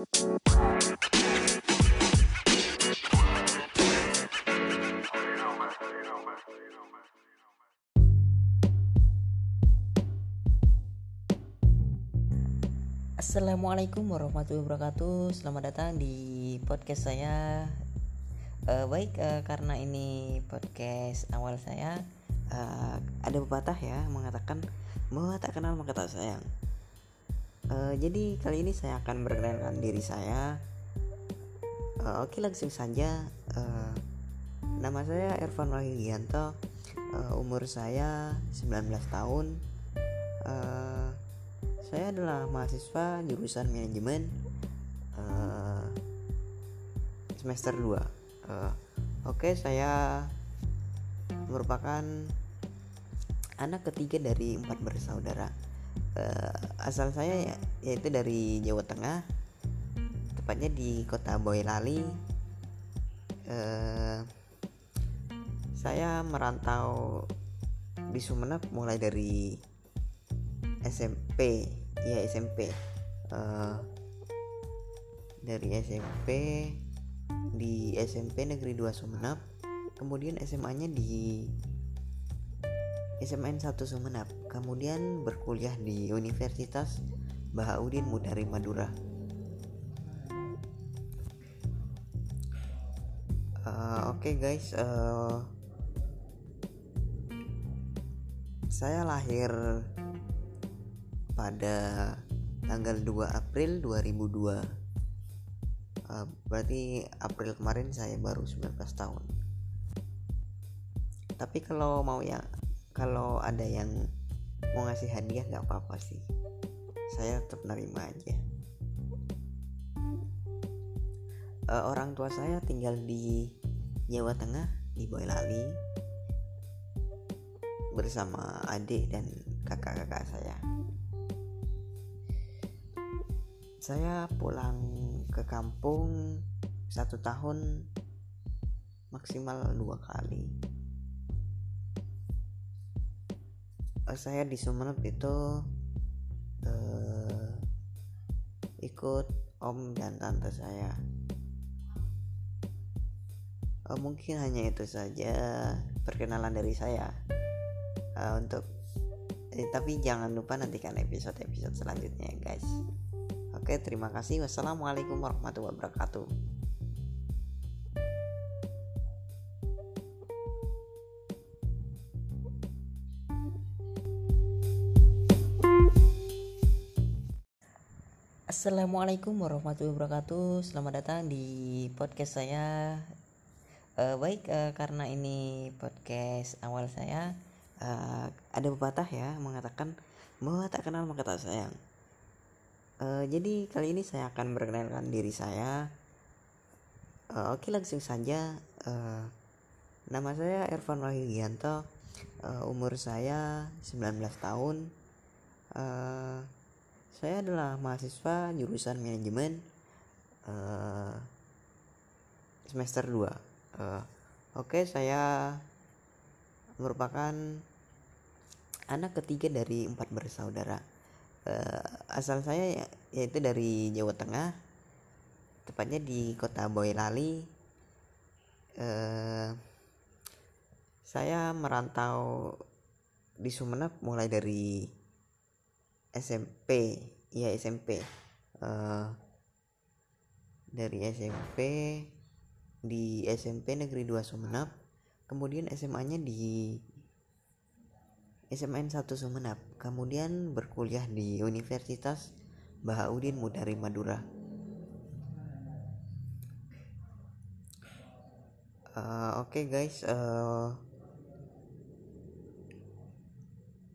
Assalamualaikum warahmatullahi wabarakatuh. Selamat datang di podcast saya. Uh, baik, uh, karena ini podcast awal saya, uh, ada pepatah ya mengatakan bahwa tak kenal maka tak sayang. Uh, jadi kali ini saya akan memperkenalkan diri saya. Uh, Oke, okay, langsung saja. Uh, nama saya Ervan Wahyugianto. Uh, umur saya 19 tahun. Uh, saya adalah mahasiswa jurusan manajemen uh, semester 2 uh, oke okay, saya merupakan anak ketiga dari empat bersaudara uh, asal saya ya, yaitu dari Jawa Tengah tepatnya di kota Boyolali. Uh, saya merantau di Sumeneb mulai dari SMP ya SMP uh, dari SMP di SMP Negeri 2 Sumeneb kemudian SMA nya di SMN 1 Sumeneb. Kemudian berkuliah di Universitas Bahaudin Mudari Madura. Uh, oke okay guys uh, saya lahir pada tanggal 2 April 2002 uh, eh, berarti April kemarin saya baru 19 tahun. Tapi kalau mau ya kalau ada yang mau ngasih hadiah nggak apa-apa sih. Saya tetap nerima aja. Uh, orang tua saya tinggal di Jawa Tengah di Boyolali bersama adik dan kakak-kakak saya. Saya pulang ke kampung satu tahun maksimal dua kali saya di Sumeneb itu uh, ikut om dan tante saya uh, mungkin hanya itu saja perkenalan dari saya uh, untuk eh, tapi jangan lupa nantikan episode-episode selanjutnya guys Oke, terima kasih. Wassalamualaikum warahmatullahi wabarakatuh. Assalamualaikum warahmatullahi wabarakatuh. Selamat datang di podcast saya. Uh, baik, uh, karena ini podcast awal saya, uh, ada pepatah ya mengatakan bahwa tak kenal maka tak sayang. Uh, jadi kali ini saya akan memperkenalkan diri saya. Uh, Oke langsung saja. Uh, nama saya Ervan Wahyugianto. Uh, umur saya 19 tahun. Uh, saya adalah mahasiswa jurusan manajemen uh, semester 2. Uh, Oke, okay, saya merupakan anak ketiga dari empat bersaudara uh, asal saya ya, yaitu dari Jawa Tengah tepatnya di kota Boyolali uh, saya merantau di Sumeneb mulai dari SMP ya SMP uh, eh, dari SMP di SMP Negeri 2 Sumeneb kemudian SMA nya di SMN 1 Sumeneb kemudian berkuliah di Universitas Bahaudin Mudari Madura. Uh, oke okay guys uh,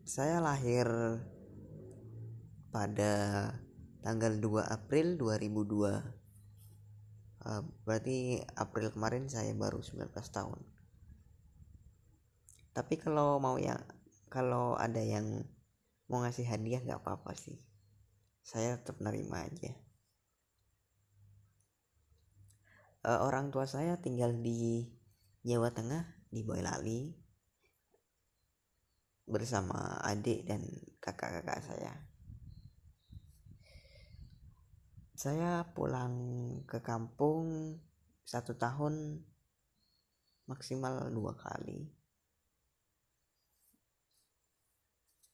saya lahir pada tanggal 2 April 2002 uh, berarti April kemarin saya baru 19 tahun. Tapi kalau mau ya kalau ada yang mau ngasih hadiah nggak apa-apa sih. Saya tetap nerima aja. Uh, orang tua saya tinggal di Jawa Tengah di Boyolali bersama adik dan kakak-kakak saya saya pulang ke kampung satu tahun maksimal dua kali.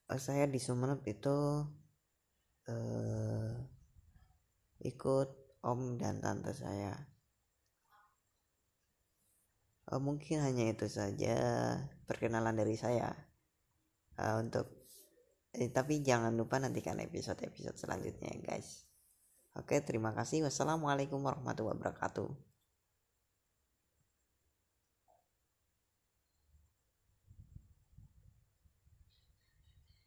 Eh, saya di Sumeneb itu eh, ikut om dan tante saya. Eh, mungkin hanya itu saja perkenalan dari saya. Eh, untuk eh, tapi jangan lupa nantikan episode-episode selanjutnya guys Oke, terima kasih. Wassalamualaikum warahmatullahi wabarakatuh.